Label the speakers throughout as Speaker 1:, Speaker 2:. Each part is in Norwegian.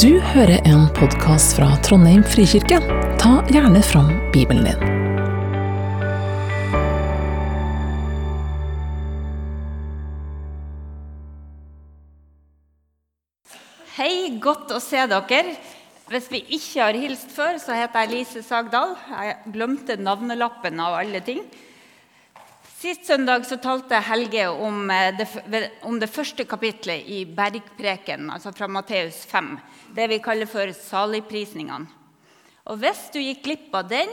Speaker 1: Du hører en podkast fra Trondheim frikirke. Ta gjerne fram Bibelen din.
Speaker 2: Hei, godt å se dere. Hvis vi ikke har hilst før, så heter jeg Lise Sagdal. Jeg glemte navnelappen av alle ting. Sist søndag så talte Helge om eh, det, om det første kapitlet i Bergpreken, altså fra Matteus 5. Det vi kaller for saligprisningene. Og hvis du gikk glipp av den,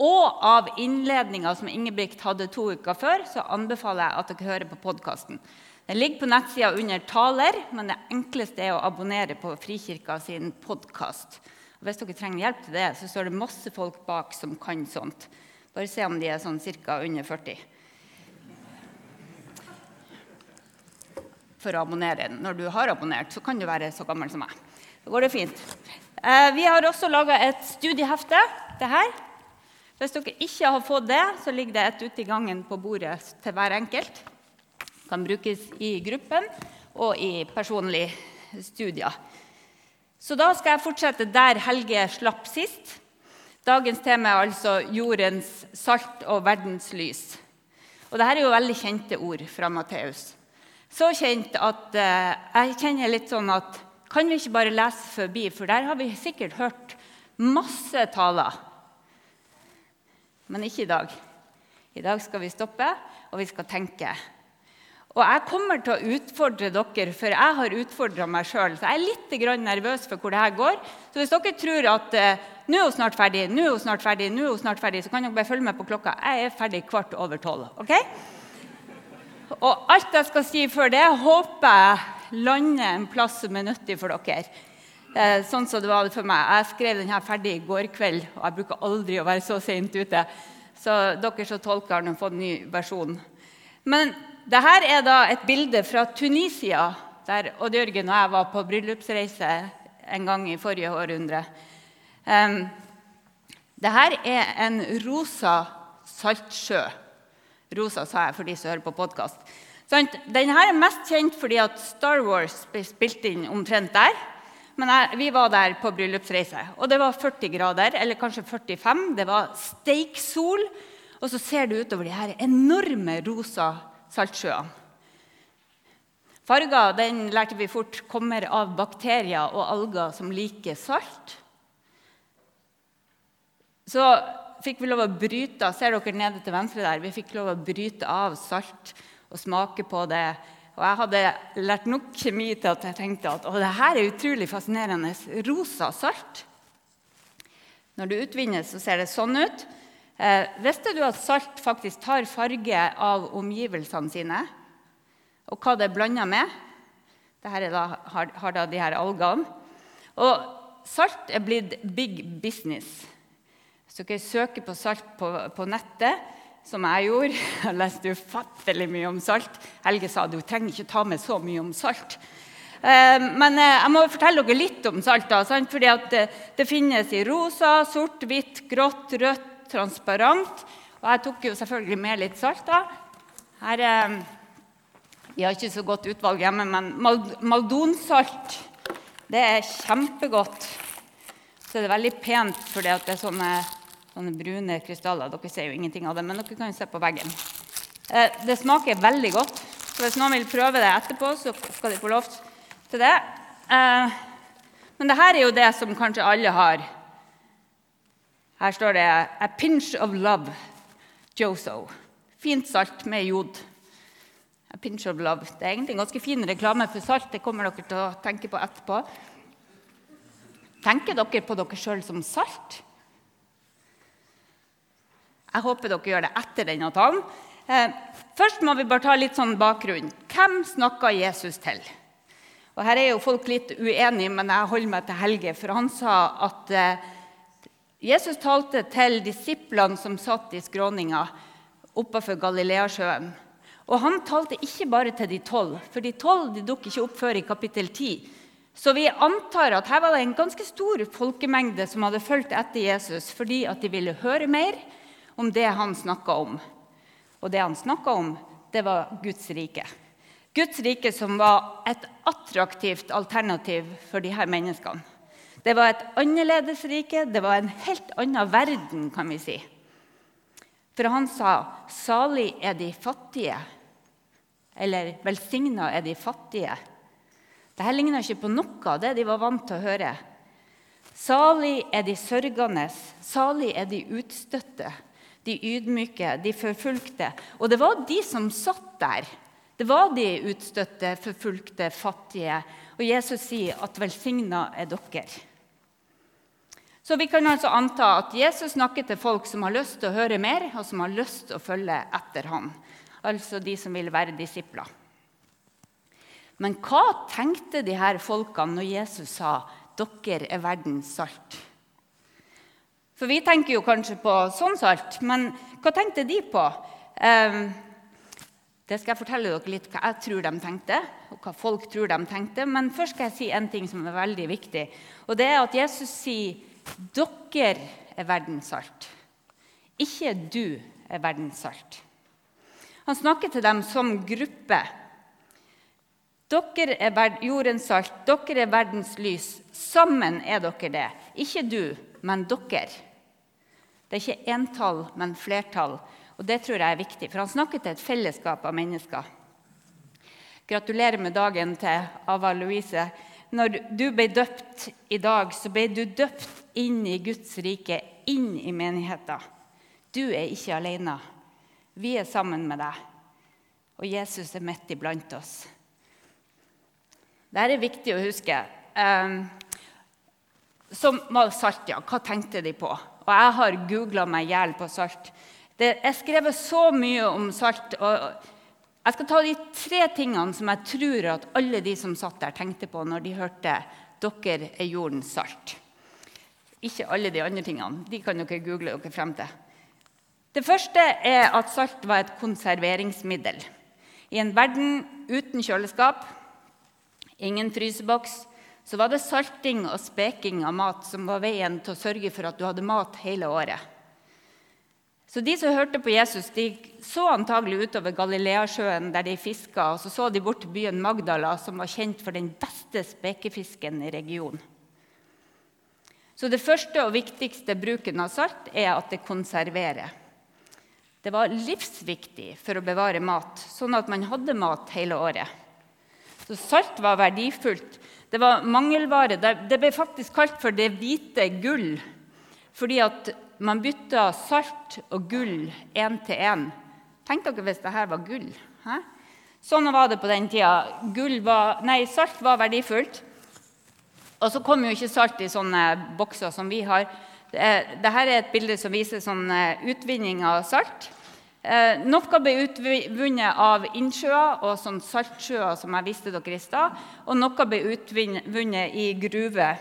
Speaker 2: og av innledninga som Ingebrigt hadde to uker før, så anbefaler jeg at dere hører på podkasten. Den ligger på nettsida under 'Taler', men det enkleste er å abonnere på Frikirka sin podkast. Hvis dere trenger hjelp til det, så står det masse folk bak som kan sånt. Bare se om de er sånn ca. under 40. For å abonnere. Når du har abonnert, så kan du være så gammel som meg. Da går det fint. Eh, vi har også laga et studiehefte. det her. Hvis dere ikke har fått det, så ligger det et ute i gangen på bordet til hver enkelt kan brukes i gruppen og i personlige studier. Så da skal jeg fortsette der Helge slapp sist. Dagens tema er altså 'jordens salt og verdens lys'. Og Dette er jo veldig kjente ord fra Matteus. Så kjent at eh, jeg kjenner litt sånn at Kan vi ikke bare lese forbi? For der har vi sikkert hørt masse taler. Men ikke i dag. I dag skal vi stoppe, og vi skal tenke. Og jeg kommer til å utfordre dere, for jeg har utfordra meg sjøl. Så jeg er litt nervøs for hvor det her går. Så hvis dere tror at eh, nå er hun snart ferdig, nå er hun snart ferdig, nå er hun snart ferdig, så kan dere bare følge med på klokka. Jeg er ferdig kvart over tolv. ok? Og alt jeg skal si før det, håper jeg lander en plass som er nyttig for dere. Eh, sånn som det var for meg. Jeg skrev den her ferdig i går kveld, og jeg bruker aldri å være så sent ute. Så dere som tolker, har fått en ny versjon. Men dette er da et bilde fra Tunisia, der Odd Jørgen og jeg var på bryllupsreise en gang i forrige århundre. Dette er en rosa saltsjø. Rosa sa jeg for de som hører på podkast. Denne er mest kjent fordi at Star Wars ble spilt inn omtrent der. Men jeg, vi var der på bryllupsreise, og det var 40 grader, eller kanskje 45. Det var steiksol, og så ser du utover de her enorme rosa saltsjøene. Farger den lærte vi fort kommer av bakterier og alger som liker salt. Så fikk vi lov å bryte ser dere nede til venstre der, vi fikk lov å bryte av salt og smake på det. Og jeg hadde lært nok kjemi til at jeg tenkte at det her er utrolig fascinerende. Rosa salt. Når det utvinnes, så ser det sånn ut. Eh, visste du at salt faktisk tar farge av omgivelsene sine? Og hva det er blanda med? Dette da, har, har, da de her algene. Og salt er blitt big business. Hvis dere søker på salt på, på nettet, som jeg gjorde Jeg leste ufattelig mye om salt. Helge sa du trenger ikke ta med så mye om salt. Eh, men eh, jeg må fortelle dere litt om salt. da, fordi det, finnes i rosa, sort, hvitt, grått, rødt, transparent. Og jeg tok jo selvfølgelig med litt salt. da. Her eh, Vi har ikke så godt utvalg hjemme, men maldonsalt det er kjempegodt. Så det er veldig pent fordi det er sånne, sånne, brune krystaller. Dere ser jo ingenting av det, men dere kan jo se på veggen. Eh, det smaker veldig godt. Så hvis noen vil prøve det etterpå, så skal de få lov til det. Eh, men dette er jo det som kanskje alle har her står det 'A pinch of love', Joso. Fint salt med jod. A pinch of love. Det er egentlig en ganske fin reklame for salt. Det kommer dere til å tenke på etterpå. Tenker dere på dere sjøl som salt? Jeg håper dere gjør det etter denne talen. Eh, først må vi bare ta litt sånn bakgrunn. Hvem snakka Jesus til? Og Her er jo folk litt uenige, men jeg holder meg til Helge. For han sa at eh, Jesus talte til disiplene som satt i skråninga oppafor Galileasjøen. Og han talte ikke bare til de tolv, for de tolv dukker ikke opp før i kapittel 10. Så vi antar at her var det en ganske stor folkemengde som hadde fulgt etter Jesus fordi at de ville høre mer om det han snakka om. Og det han snakka om, det var Guds rike. Guds rike som var et attraktivt alternativ for disse menneskene. Det var et annerledes rike, det var en helt annen verden, kan vi si. For han sa 'salig er de fattige', eller 'velsigna er de fattige'. Dette ligna ikke på noe av det de var vant til å høre. Salig er de sørgende, salig er de utstøtte, de ydmyke, de forfulgte. Og det var de som satt der. Det var de utstøtte, forfulgte, fattige. Og Jesus sier at 'velsigna er dere'. Så vi kan altså anta at Jesus snakker til folk som har lyst til å høre mer, og som har lyst til å følge etter ham. Altså de som vil være disipler. Men hva tenkte de her folkene når Jesus sa 'dere er verdens salt'? For vi tenker jo kanskje på sånn salt, men hva tenkte de på? Eh, det skal jeg fortelle dere litt hva jeg tror de tenkte, og hva folk tror de tenkte. Men først skal jeg si en ting som er veldig viktig. Og det er at Jesus sier dere er verdens salt. Ikke du er verdens salt. Han snakker til dem som gruppe. Dere er jordens salt, dere er verdens lys. Sammen er dere det. Ikke du, men dere. Det er ikke entall, men flertall. Og Det tror jeg er viktig, for han snakker til et fellesskap av mennesker. Gratulerer med dagen til Ava Louise. Når du ble døpt i dag, så ble du døpt inn i Guds rike, inn i menigheten. Du er ikke alene. Vi er sammen med deg, og Jesus er midt iblant oss. Dette er viktig å huske. Som var salt, ja. Hva tenkte de på? Og jeg har googla meg i hjel på salt. Det er skrevet så mye om salt. og Jeg skal ta de tre tingene som jeg tror at alle de som satt der, tenkte på når de hørte 'Dere er jordens salt'. Ikke alle de andre tingene. De kan dere google dere frem til. Det første er at salt var et konserveringsmiddel. I en verden uten kjøleskap, ingen fryseboks, så var det salting og speking av mat som var veien til å sørge for at du hadde mat hele året. Så De som hørte på Jesus, de så antagelig utover Galileasjøen, der de fiska, og så så de bort til byen Magdala, som var kjent for den beste spekefisken i regionen. Så det første og viktigste bruken av salt er at det konserverer. Det var livsviktig for å bevare mat, sånn at man hadde mat hele året. Så salt var verdifullt. Det var mangelvare. Det ble faktisk kalt for det hvite gull, fordi at man bytta salt og gull én til én. Tenk dere hvis dette var gull. Hæ? Sånn var det på den tida. Var, nei, salt var verdifullt. Og så kom jo ikke salt i sånne bokser som vi har. Dette er et bilde som viser sånn eh, utvinning av salt. Eh, noe ble utvunnet av innsjøer og sånn saltsjøer, som jeg viste dere i stad. Og noe ble utvunnet i gruver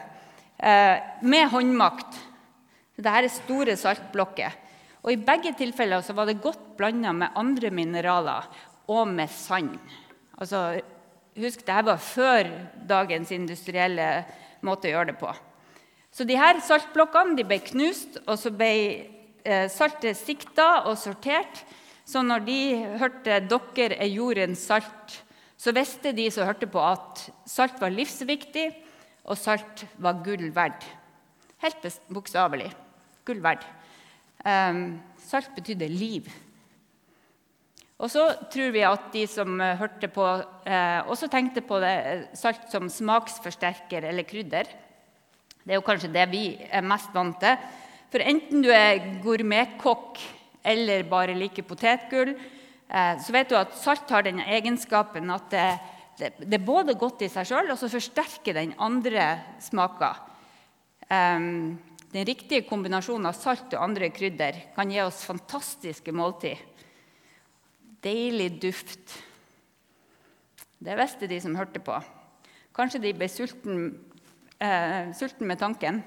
Speaker 2: eh, med håndmakt. Dette er store saltblokker. Og I begge tilfeller var det godt blanda med andre mineraler og med sand. Altså, husk, dette var før dagens industrielle måte å gjøre det på. Så de her saltblokkene ble knust, og så ble saltet sikta og sortert. Så når de hørte 'dere er jordens salt', så visste de som hørte på, at salt var livsviktig, og salt var gull verd. Helt bokstavelig. Gull verd. Um, salt betydde liv. Og så tror vi at de som eh, hørte på, eh, også tenkte på det, eh, salt som smaksforsterker eller krydder. Det er jo kanskje det vi er mest vant til. For enten du er gourmetkokk eller bare liker potetgull, eh, så vet du at salt har den egenskapen at det, det, det er både godt i seg sjøl, og så forsterker den andre smaker. Um, den riktige kombinasjonen av salt og andre krydder kan gi oss fantastiske måltid deilig duft. Det visste de som hørte på. Kanskje de ble sulten, eh, sulten med tanken.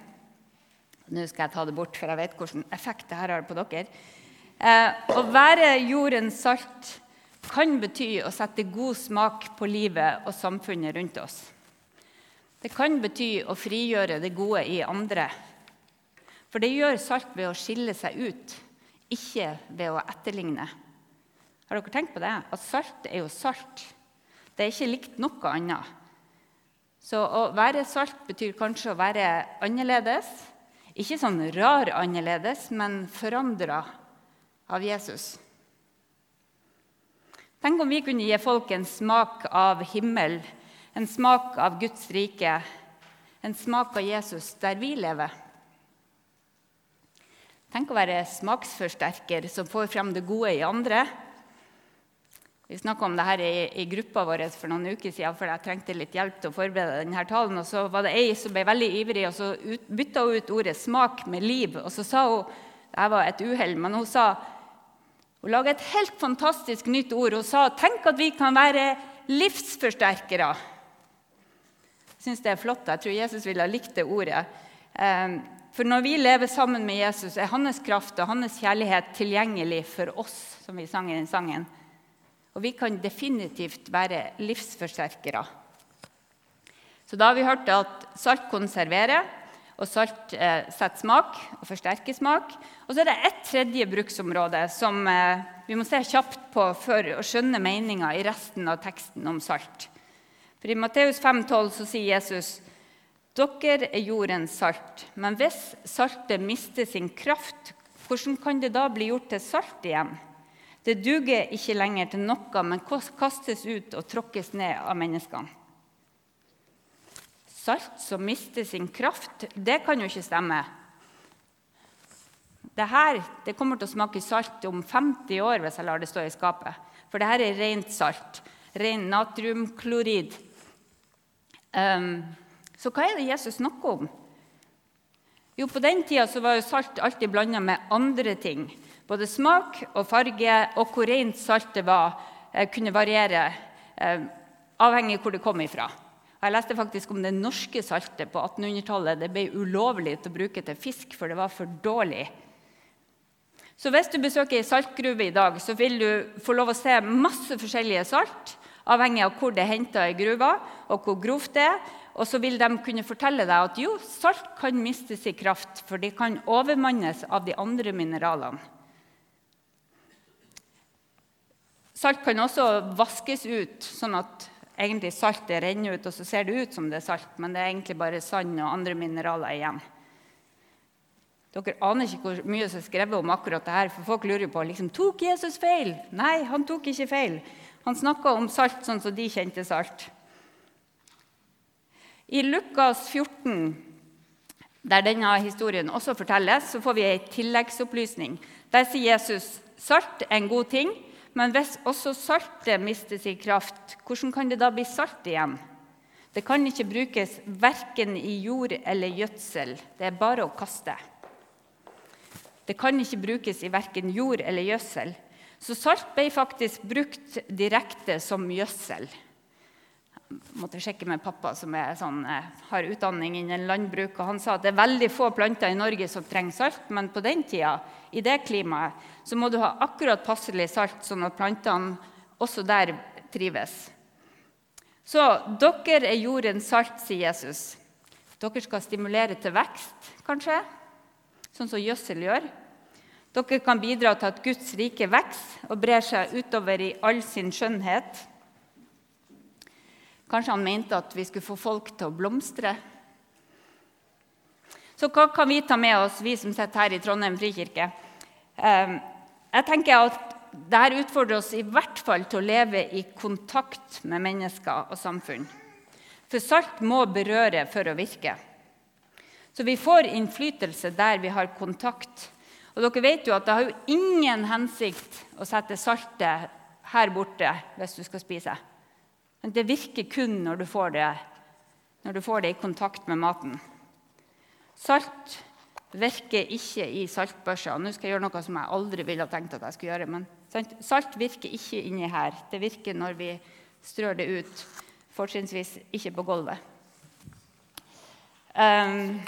Speaker 2: Nå skal jeg ta det bort, for jeg vet hvilken effekt det her har på dere. Eh, å være jordens salt kan bety å sette god smak på livet og samfunnet rundt oss. Det kan bety å frigjøre det gode i andre. For det gjør salt ved å skille seg ut, ikke ved å etterligne. Har dere tenkt på det? At salt er jo salt. Det er ikke likt noe annet. Så å være salt betyr kanskje å være annerledes. Ikke sånn rar annerledes, men forandra av Jesus. Tenk om vi kunne gi folk en smak av himmel, en smak av Guds rike, en smak av Jesus der vi lever. Tenk å være smaksforsterker som får frem det gode i andre. Vi snakka om det her i, i, gruppa vår for noen uker siden, for jeg trengte litt hjelp til å forberede denne talen. Og så var det ei som ble veldig ivrig, og så ut, bytta hun ut ordet 'smak' med 'liv'. Og så sa hun Det var et uhell, men hun sa hun laga et helt fantastisk nytt ord. Hun sa 'tenk at vi kan være livsforsterkere'. Jeg syns det er flott. Jeg tror Jesus ville ha likt det ordet. Ehm, for når vi lever sammen med Jesus, er hans kraft og hans kjærlighet tilgjengelig for oss, som vi sang i den sangen. Og vi kan definitivt være livsforsterkere. Så da har vi hørt at salt konserverer, og salt eh, setter smak og forsterker smak. Og så er det ett tredje bruksområde som eh, vi må se kjapt på for å skjønne meninga i resten av teksten om salt. For I Matteus 5,12 sier Jesus dere er jordens salt, men hvis saltet mister sin kraft, hvordan kan det da bli gjort til salt igjen? Det duger ikke lenger til noe, men kastes ut og tråkkes ned av menneskene. Salt som mister sin kraft, det kan jo ikke stemme. Dette det kommer til å smake salt om 50 år hvis jeg lar det stå i skapet. For dette er rent salt. Ren natriumklorid. Um, så hva er det Jesus snakker om? Jo, På den tida var jo salt alltid blanda med andre ting. Både smak og farge og hvor rent saltet var, eh, kunne variere eh, avhengig av hvor det kom ifra. Jeg leste faktisk om det norske saltet på 1800-tallet. Det ble ulovlig til å bruke til fisk, for det var for dårlig. Så hvis du besøker ei saltgruve i dag, så vil du få lov å se masse forskjellige salt, avhengig av hvor det er henta i gruva, og hvor grovt det er. Og så vil de kunne fortelle deg at jo, salt kan miste sin kraft, for det kan overmannes av de andre mineralene. Salt kan også vaskes ut, sånn at egentlig saltet renner ut, og så ser det ut som det er salt, men det er egentlig bare sand og andre mineraler igjen. Dere aner ikke hvor mye som er skrevet om akkurat det her, for folk lurer på liksom, tok Jesus feil. Nei, han tok ikke feil. Han snakka om salt sånn som de kjente salt. I Lukas 14, der denne historien også fortelles, så får vi en tilleggsopplysning. Der sier Jesus salt er en god ting, men hvis også saltet mister sin kraft, hvordan kan det da bli salt igjen? Det kan ikke brukes verken i jord eller gjødsel. Det er bare å kaste. Det kan ikke brukes i verken jord eller gjødsel. Så salt ble faktisk brukt direkte som gjødsel måtte sjekke med pappa, som sånn, eh, har utdanning innen landbruk. og Han sa at det er veldig få planter i Norge som trenger salt, men på den tida, i det klimaet, så må du ha akkurat passelig salt, sånn at plantene også der trives. Så dere er jordens salt, sier Jesus. Dere skal stimulere til vekst, kanskje, sånn som gjødsel gjør. Dere kan bidra til at Guds rike vokser og brer seg utover i all sin skjønnhet. Kanskje han mente at vi skulle få folk til å blomstre. Så hva kan vi ta med oss, vi som sitter her i Trondheim frikirke? Ehm, jeg tenker at Dette utfordrer oss i hvert fall til å leve i kontakt med mennesker og samfunn. For salt må berøre for å virke. Så vi får innflytelse der vi har kontakt. Og dere vet jo at Det har jo ingen hensikt å sette saltet her borte hvis du skal spise. Men det virker kun når du får det, når du får det i kontakt med maten. Salt virker ikke i saltbørsa. Nå skal jeg gjøre noe som jeg aldri ville ha tenkt at jeg skulle gjøre. Men salt virker ikke inni her. Det virker når vi strør det ut, fortrinnsvis ikke på gulvet. Um,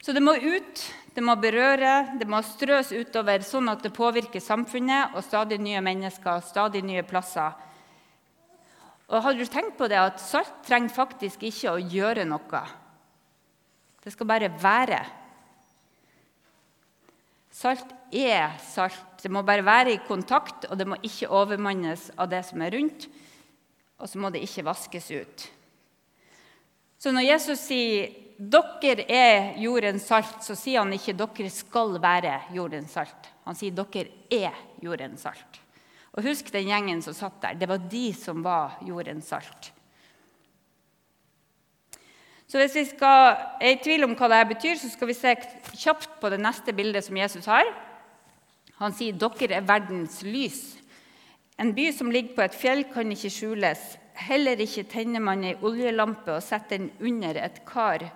Speaker 2: så det må ut, det må berøre, det må strøs utover, sånn at det påvirker samfunnet og stadig nye mennesker, stadig nye plasser og Har du tenkt på det at salt trenger faktisk ikke å gjøre noe? Det skal bare være. Salt er salt. Det må bare være i kontakt, og det må ikke overmannes av det som er rundt. og så må det ikke vaskes ut. Så når Jesus sier 'dere er jordens salt', så sier han ikke 'dere skal være jordens salt'. Han sier 'dere er jordens salt'. Og Husk den gjengen som satt der. Det var de som var jordens salt. Så Hvis vi skal, er i tvil om hva dette betyr, så skal vi se kjapt på det neste bildet som Jesus har. Han sier 'dere er verdens lys'. En by som ligger på et fjell, kan ikke skjules. Heller ikke tenner man ei oljelampe og setter den under et kar.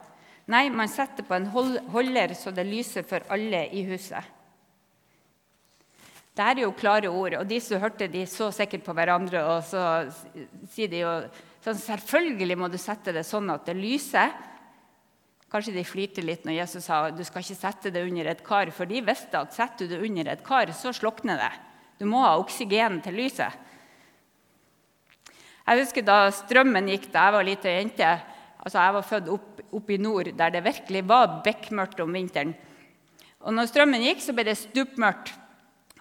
Speaker 2: Nei, man setter på en holder så det lyser for alle i huset. Det er jo klare ord, og de som hørte, de så sikkert på hverandre. Og så sier de jo sånn, Selvfølgelig må du sette det sånn at det lyser. Kanskje de flirte litt når Jesus sa du skal ikke sette det under et kar, for de visste at setter du det under et kar, så slukner det. Du må ha oksygen til lyset. Jeg husker da strømmen gikk da jeg var lita jente. Altså Jeg var født opp, opp, i nord, der det virkelig var bekmørkt om vinteren. Og når strømmen gikk, så ble det stupmørkt.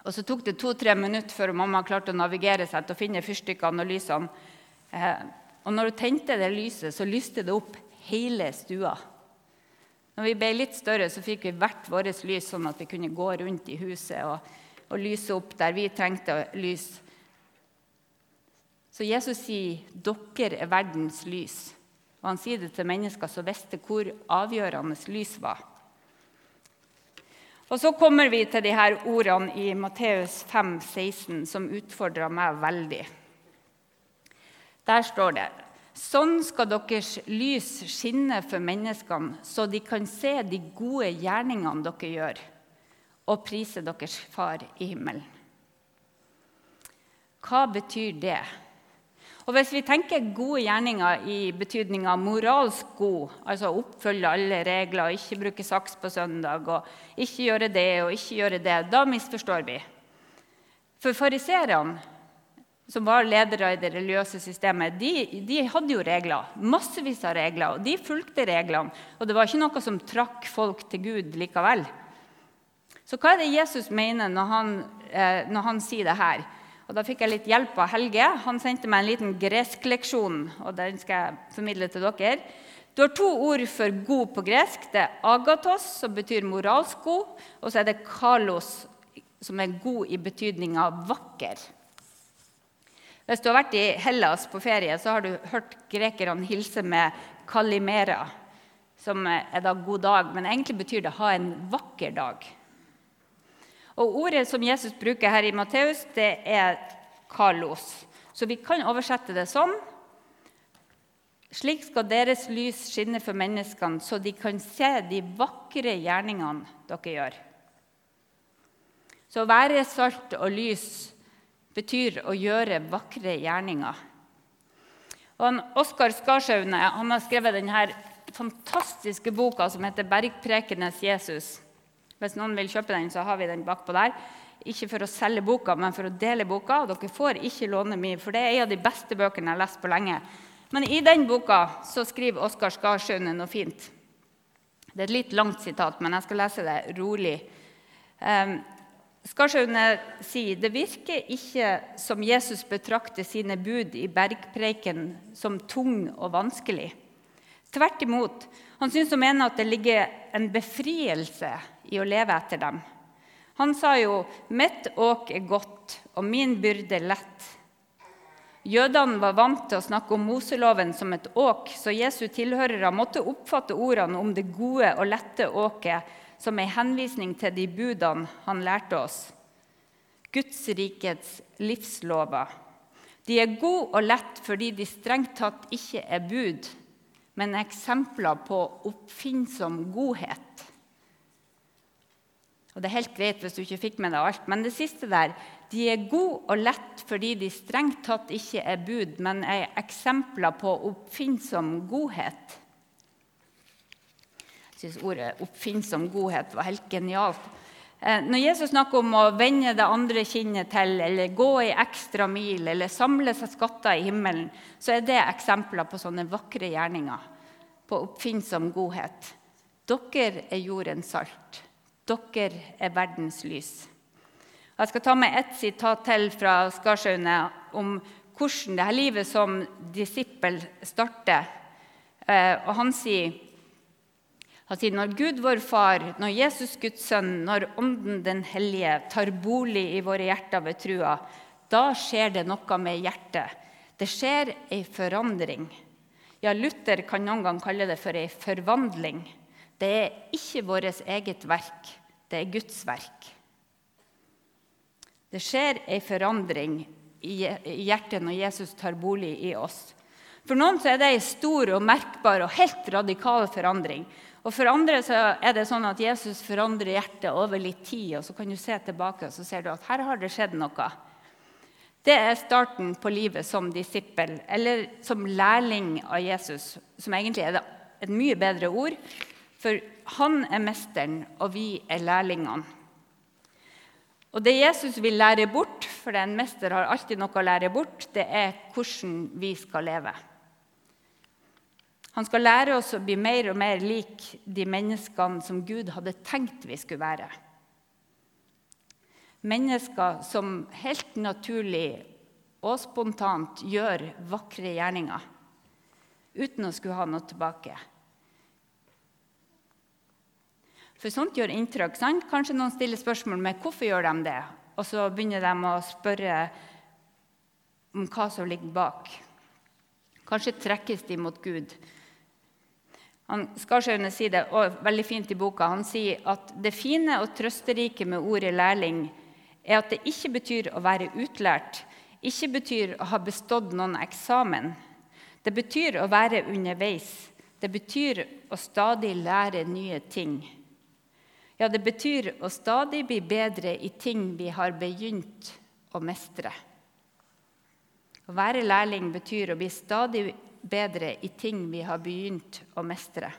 Speaker 2: Og så tok det to-tre minutter før mamma klarte å navigere seg til å finne fyrstikkene og lysene. Eh, og når du tente det lyset, så lyste det opp hele stua. Når vi ble litt større, så fikk vi hvert vårt lys, sånn at vi kunne gå rundt i huset og, og lyse opp der vi trengte lys. Så Jesus sier 'dere er verdens lys'. Og han sier det til mennesker som visste hvor avgjørende lys var. Og Så kommer vi til de her ordene i Matteus 5, 16, som utfordrer meg veldig. Der står det Sånn skal deres lys skinne for menneskene, så de kan se de gode gjerningene dere gjør, og prise deres Far i himmelen. Hva betyr det? Og Hvis vi tenker gode gjerninger i betydninga moralsk god, altså oppfølge alle regler, ikke bruke saks på søndag, og ikke gjøre det og ikke gjøre det, da misforstår vi. For fariserene, som var ledere i det religiøse systemet, de, de, hadde jo regler. Massevis av regler, og de fulgte reglene. Og det var ikke noe som trakk folk til Gud likevel. Så hva er det Jesus mener når han, eh, når han sier det her? Og Da fikk jeg litt hjelp av Helge. Han sendte meg en liten greskleksjon. og den skal jeg formidle til dere. Du har to ord for god på gresk. Det er agatos, som betyr moralsk god, og så er det kalos, som er god i betydninga vakker. Hvis du har vært i Hellas på ferie, så har du hørt grekerne hilse med kalimera, som er da god dag, men egentlig betyr det ha en vakker dag. Og Ordet som Jesus bruker her i Matteus, det er kalos. Så vi kan oversette det sånn. Slik skal deres lys skinne for menneskene, så de kan se de vakre gjerningene dere gjør. Så å være salt og lys betyr å gjøre vakre gjerninger. Og Oskar Skarsaune har skrevet denne fantastiske boka som heter 'Bergprekenes Jesus'. Hvis noen vil kjøpe den, så har vi den bakpå der. Ikke for å selge boka, men for å dele boka. Og dere får ikke låne mye, for det er en av de beste bøkene jeg har lest på lenge. Men i den boka så skriver Oskar Skarsaune noe fint. Det er et litt langt sitat, men jeg skal lese det rolig. Skarsunde sier det virker ikke som Jesus betrakter sine bud i bergpreiken som tung og vanskelig. Tvert imot. Han syns å mene at det ligger en befrielse i å leve etter dem. Han sa jo 'Mitt åk er godt, og min byrde lett'. Jødene var vant til å snakke om Moseloven som et åk, så Jesu tilhørere måtte oppfatte ordene om det gode og lette åket som en henvisning til de budene han lærte oss. Guds rikets livslover. De er gode og lett fordi de strengt tatt ikke er bud, men eksempler på oppfinnsom godhet. Og det er helt greit hvis du ikke fikk med deg alt, men det siste der De er gode og lett fordi de strengt tatt ikke er bud, men er eksempler på oppfinnsom godhet. Syns ordet 'oppfinnsom godhet' var helt genialt. Eh, når Jesus snakker om å vende det andre kinnet til, eller gå ei ekstra mil, eller samle seg skatter i himmelen, så er det eksempler på sånne vakre gjerninger. På oppfinnsom godhet. Dere er jordens salt. Dere er verdens lys. Jeg skal ta med ett sitat til fra Skarsaune om hvordan det her livet som disippel starter. Eh, og han sier, han sier når Gud vår Far, når Jesus Guds sønn, når Ånden den hellige tar bolig i våre hjerter ved trua, da skjer det noe med hjertet. Det skjer ei forandring. Ja, Luther kan noen gang kalle det for ei forvandling. Det er ikke vårt eget verk, det er Guds verk. Det skjer ei forandring i hjertet når Jesus tar bolig i oss. For noen er det ei stor og merkbar og helt radikal forandring. Og For andre er det sånn at Jesus forandrer hjertet over litt tid, og så kan du se tilbake og så ser du at her har det skjedd noe. Det er starten på livet som disippel, eller som lærling av Jesus, som egentlig er et mye bedre ord, for han er mesteren, og vi er lærlingene. Og Det Jesus vil lære bort, for en mester har alltid noe å lære bort, det er hvordan vi skal leve. Han skal lære oss å bli mer og mer lik de menneskene som Gud hadde tenkt vi skulle være. Mennesker som helt naturlig og spontant gjør vakre gjerninger uten å skulle ha noe tilbake. For sånt gjør inntrykk. sant? Kanskje noen stiller spørsmål med hvorfor gjør de det, og så begynner de å spørre om hva som ligger bak. Kanskje trekkes de mot Gud. Han, Skarsjøene sier det og veldig fint i boka. Han sier at det fine og trøsterike med ordet lærling er at det ikke betyr å være utlært, ikke betyr å ha bestått noen eksamen. Det betyr å være underveis. Det betyr å stadig lære nye ting. Ja, det betyr å stadig bli bedre i ting vi har begynt å mestre. Å være lærling betyr å bli stadig bedre i ting vi har begynt å mestre.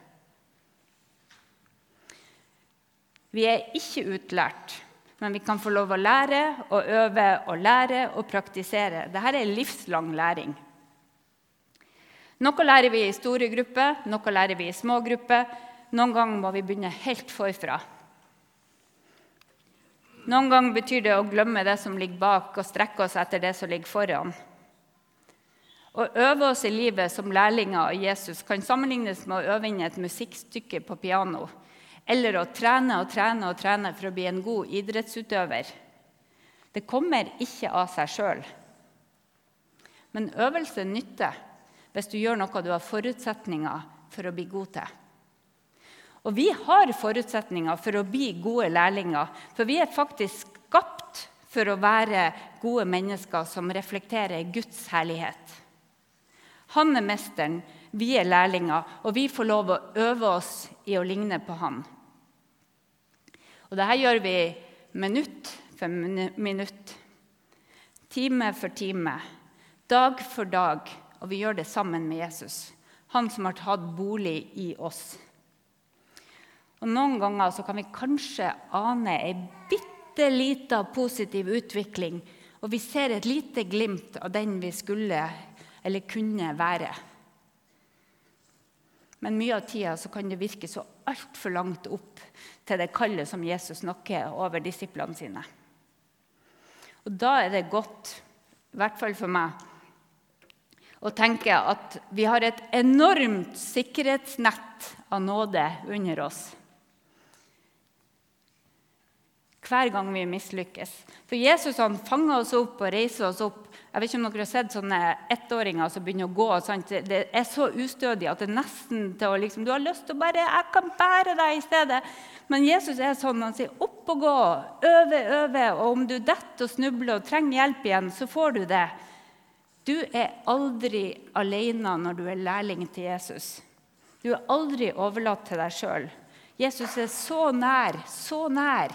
Speaker 2: Vi er ikke utlært, men vi kan få lov å lære og øve og lære og praktisere. Dette er livslang læring. Noe lærer vi i store grupper, noe lærer vi i små grupper. Noen ganger må vi begynne helt forfra. Noen ganger betyr det å glemme det som ligger bak, og strekke oss etter det som ligger foran. Å øve oss i livet som lærlinger av Jesus kan sammenlignes med å øve inn et musikkstykke på piano eller å trene og trene og trene for å bli en god idrettsutøver. Det kommer ikke av seg sjøl. Men øvelse nytter hvis du gjør noe du har forutsetninger for å bli god til. Og vi har forutsetninger for å bli gode lærlinger, for vi er faktisk skapt for å være gode mennesker som reflekterer Guds herlighet. Han er mesteren, vi er lærlinger, og vi får lov å øve oss i å ligne på han. Og dette gjør vi minutt for minutt, time for time, dag for dag. Og vi gjør det sammen med Jesus, han som har tatt bolig i oss. Og Noen ganger kan vi kanskje ane ei bitte lita positiv utvikling, og vi ser et lite glimt av den vi skulle eller kunne være. Men mye av tida kan det virke så altfor langt opp til det kallet som Jesus snakker over disiplene sine. Og Da er det godt, i hvert fall for meg, å tenke at vi har et enormt sikkerhetsnett av nåde under oss hver gang vi mislykkes. For Jesus han fanger oss opp og reiser oss opp. Jeg vet ikke om dere har sett sånne ettåringer som begynner å gå. Sant? Det er så ustødig at det er nesten til å liksom, Du har lyst til å bare 'Jeg kan bære deg i stedet.' Men Jesus er sånn. Han sier 'opp og gå', øve, øve. Og om du detter og snubler og trenger hjelp igjen, så får du det. Du er aldri alene når du er lærling til Jesus. Du er aldri overlatt til deg sjøl. Jesus er så nær, så nær.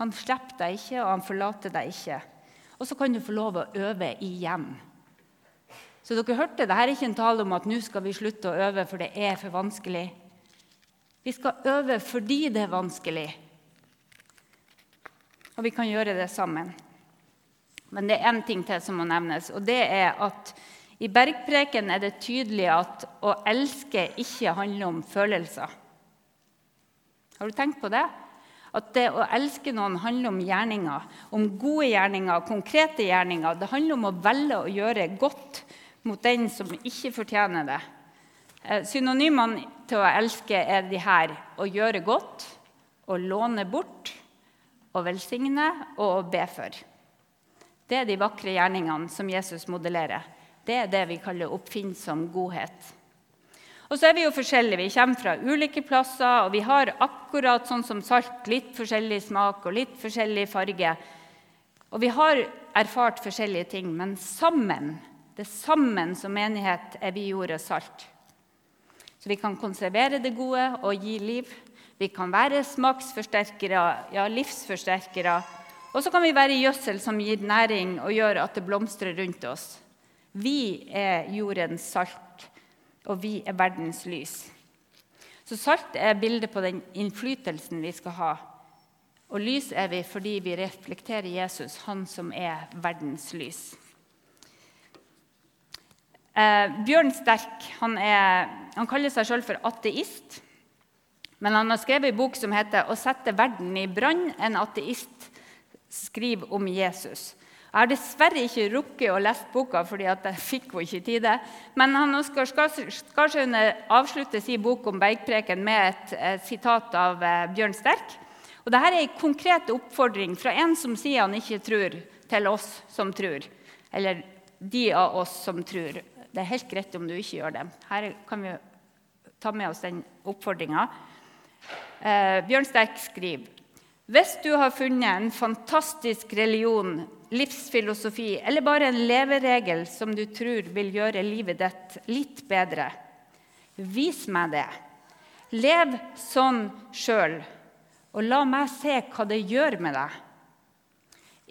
Speaker 2: Han slipper deg ikke, og han forlater deg ikke. Og så kan du få lov å øve igjen. Så dere hørte, Dette er ikke en tale om at nå skal vi slutte å øve, for det er for vanskelig. Vi skal øve fordi det er vanskelig. Og vi kan gjøre det sammen. Men det er én ting til som må nevnes, og det er at i bergpreken er det tydelig at å elske ikke handler om følelser. Har du tenkt på det? At det å elske noen handler om gjerninger, om gode gjerninger, konkrete gjerninger. Det handler om å velge å gjøre godt mot den som ikke fortjener det. Eh, synonymene til å elske er de her å gjøre godt, å låne bort, å velsigne og å be for. Det er de vakre gjerningene som Jesus modellerer. Det er det vi kaller oppfinnsom godhet. Og så er vi jo forskjellige. Vi kommer fra ulike plasser, og vi har akkurat sånn som salt litt forskjellig smak og litt forskjellig farge. Og vi har erfart forskjellige ting, men sammen, det sammen som menighet er vi jord og salt. Så vi kan konservere det gode og gi liv. Vi kan være smaksforsterkere, ja, livsforsterkere. Og så kan vi være gjødsel som gir næring og gjør at det blomstrer rundt oss. Vi er jordens salt og vi er verdens lys. Så salt er bildet på den innflytelsen vi skal ha. Og lys er vi fordi vi reflekterer Jesus, han som er verdens lys. Eh, Bjørn Sterk han, er, han kaller seg sjøl for ateist. Men han har skrevet en bok som heter 'Å sette verden i brann'. En ateist skriver om Jesus. Jeg har dessverre ikke rukket å lese boka, fordi jeg fikk jo ikke tid. Men han Oskar Skarsaune avslutter sin bok om bergpreken med et, et sitat av eh, Bjørn Sterk. Og Dette er en konkret oppfordring fra en som sier han ikke tror, til oss som tror. Eller de av oss som tror. Det er helt greit om du ikke gjør det. Her kan vi ta med oss den oppfordringa. Eh, Bjørn Sterk skriver hvis du har funnet en fantastisk religion livsfilosofi eller bare en leveregel som du tror vil gjøre livet ditt litt bedre. Vis meg det. Lev sånn sjøl, og la meg se hva det gjør med deg.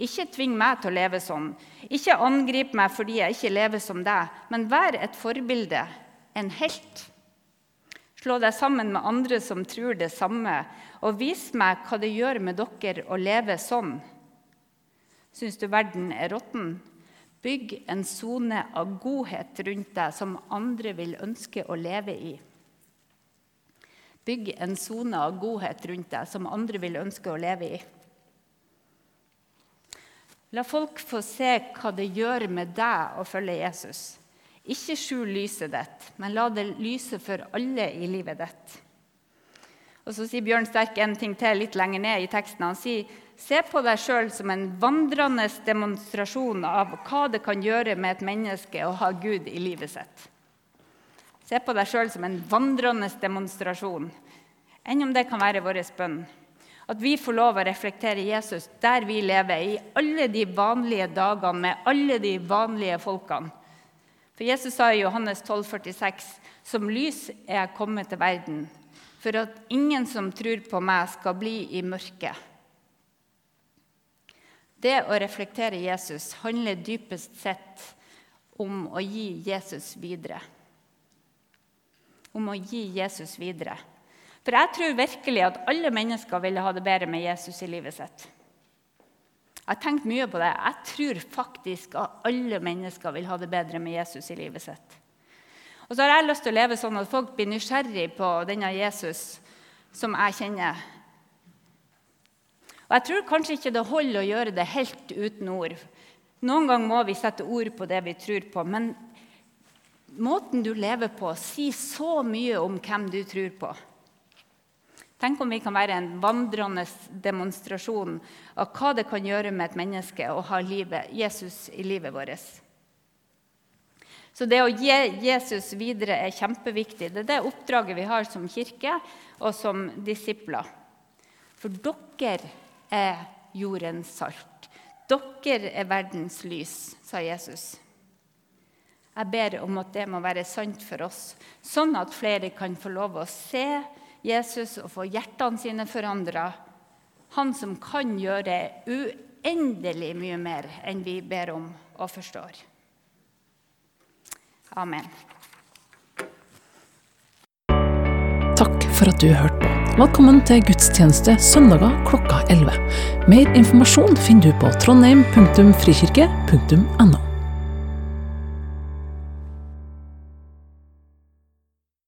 Speaker 2: Ikke tving meg til å leve sånn. Ikke angrip meg fordi jeg ikke lever som deg, men vær et forbilde, en helt. Slå deg sammen med andre som tror det samme, og vis meg hva det gjør med dere å leve sånn. Syns du verden er råtten? Bygg en sone av godhet rundt deg som andre vil ønske å leve i. Bygg en sone av godhet rundt deg som andre vil ønske å leve i. La folk få se hva det gjør med deg å følge Jesus. Ikke skjul lyset ditt, men la det lyse for alle i livet ditt. Og Så sier Bjørn Sterk en ting til litt lenger ned i teksten. Han sier Se på deg sjøl som en vandrende demonstrasjon av hva det kan gjøre med et menneske å ha Gud i livet sitt. Se på deg sjøl som en vandrende demonstrasjon. Enn om det kan være vår bønn. At vi får lov å reflektere Jesus der vi lever, i alle de vanlige dagene med alle de vanlige folkene. For Jesus sa i Johannes 12, 46, som lys er jeg kommet til verden, for at ingen som tror på meg, skal bli i mørket. Det å reflektere Jesus handler dypest sett om å gi Jesus videre. Om å gi Jesus videre. For jeg tror virkelig at alle mennesker ville ha det bedre med Jesus i livet sitt. Jeg har tenkt mye på det. Jeg tror faktisk at alle mennesker vil ha det bedre med Jesus i livet sitt. Og så har jeg lyst til å leve sånn at folk blir nysgjerrig på denne Jesus som jeg kjenner og Jeg tror kanskje ikke det holder å gjøre det helt uten ord. Noen ganger må vi sette ord på det vi tror på. Men måten du lever på, sier så mye om hvem du tror på. Tenk om vi kan være en vandrende demonstrasjon av hva det kan gjøre med et menneske å ha livet, Jesus i livet vårt. Så det å gi Jesus videre er kjempeviktig. Det er det oppdraget vi har som kirke og som disipler. For dere er jordens salt. Dere er verdens lys, sa Jesus. Jeg ber om at det må være sant for oss, sånn at flere kan få lov å se Jesus og få hjertene sine forandra. Han som kan gjøre uendelig mye mer enn vi ber om og forstår. Amen.
Speaker 1: Takk for at du hørte på. Velkommen til gudstjeneste søndager klokka 11. Mer informasjon finner du på trondheim.frikirke.no.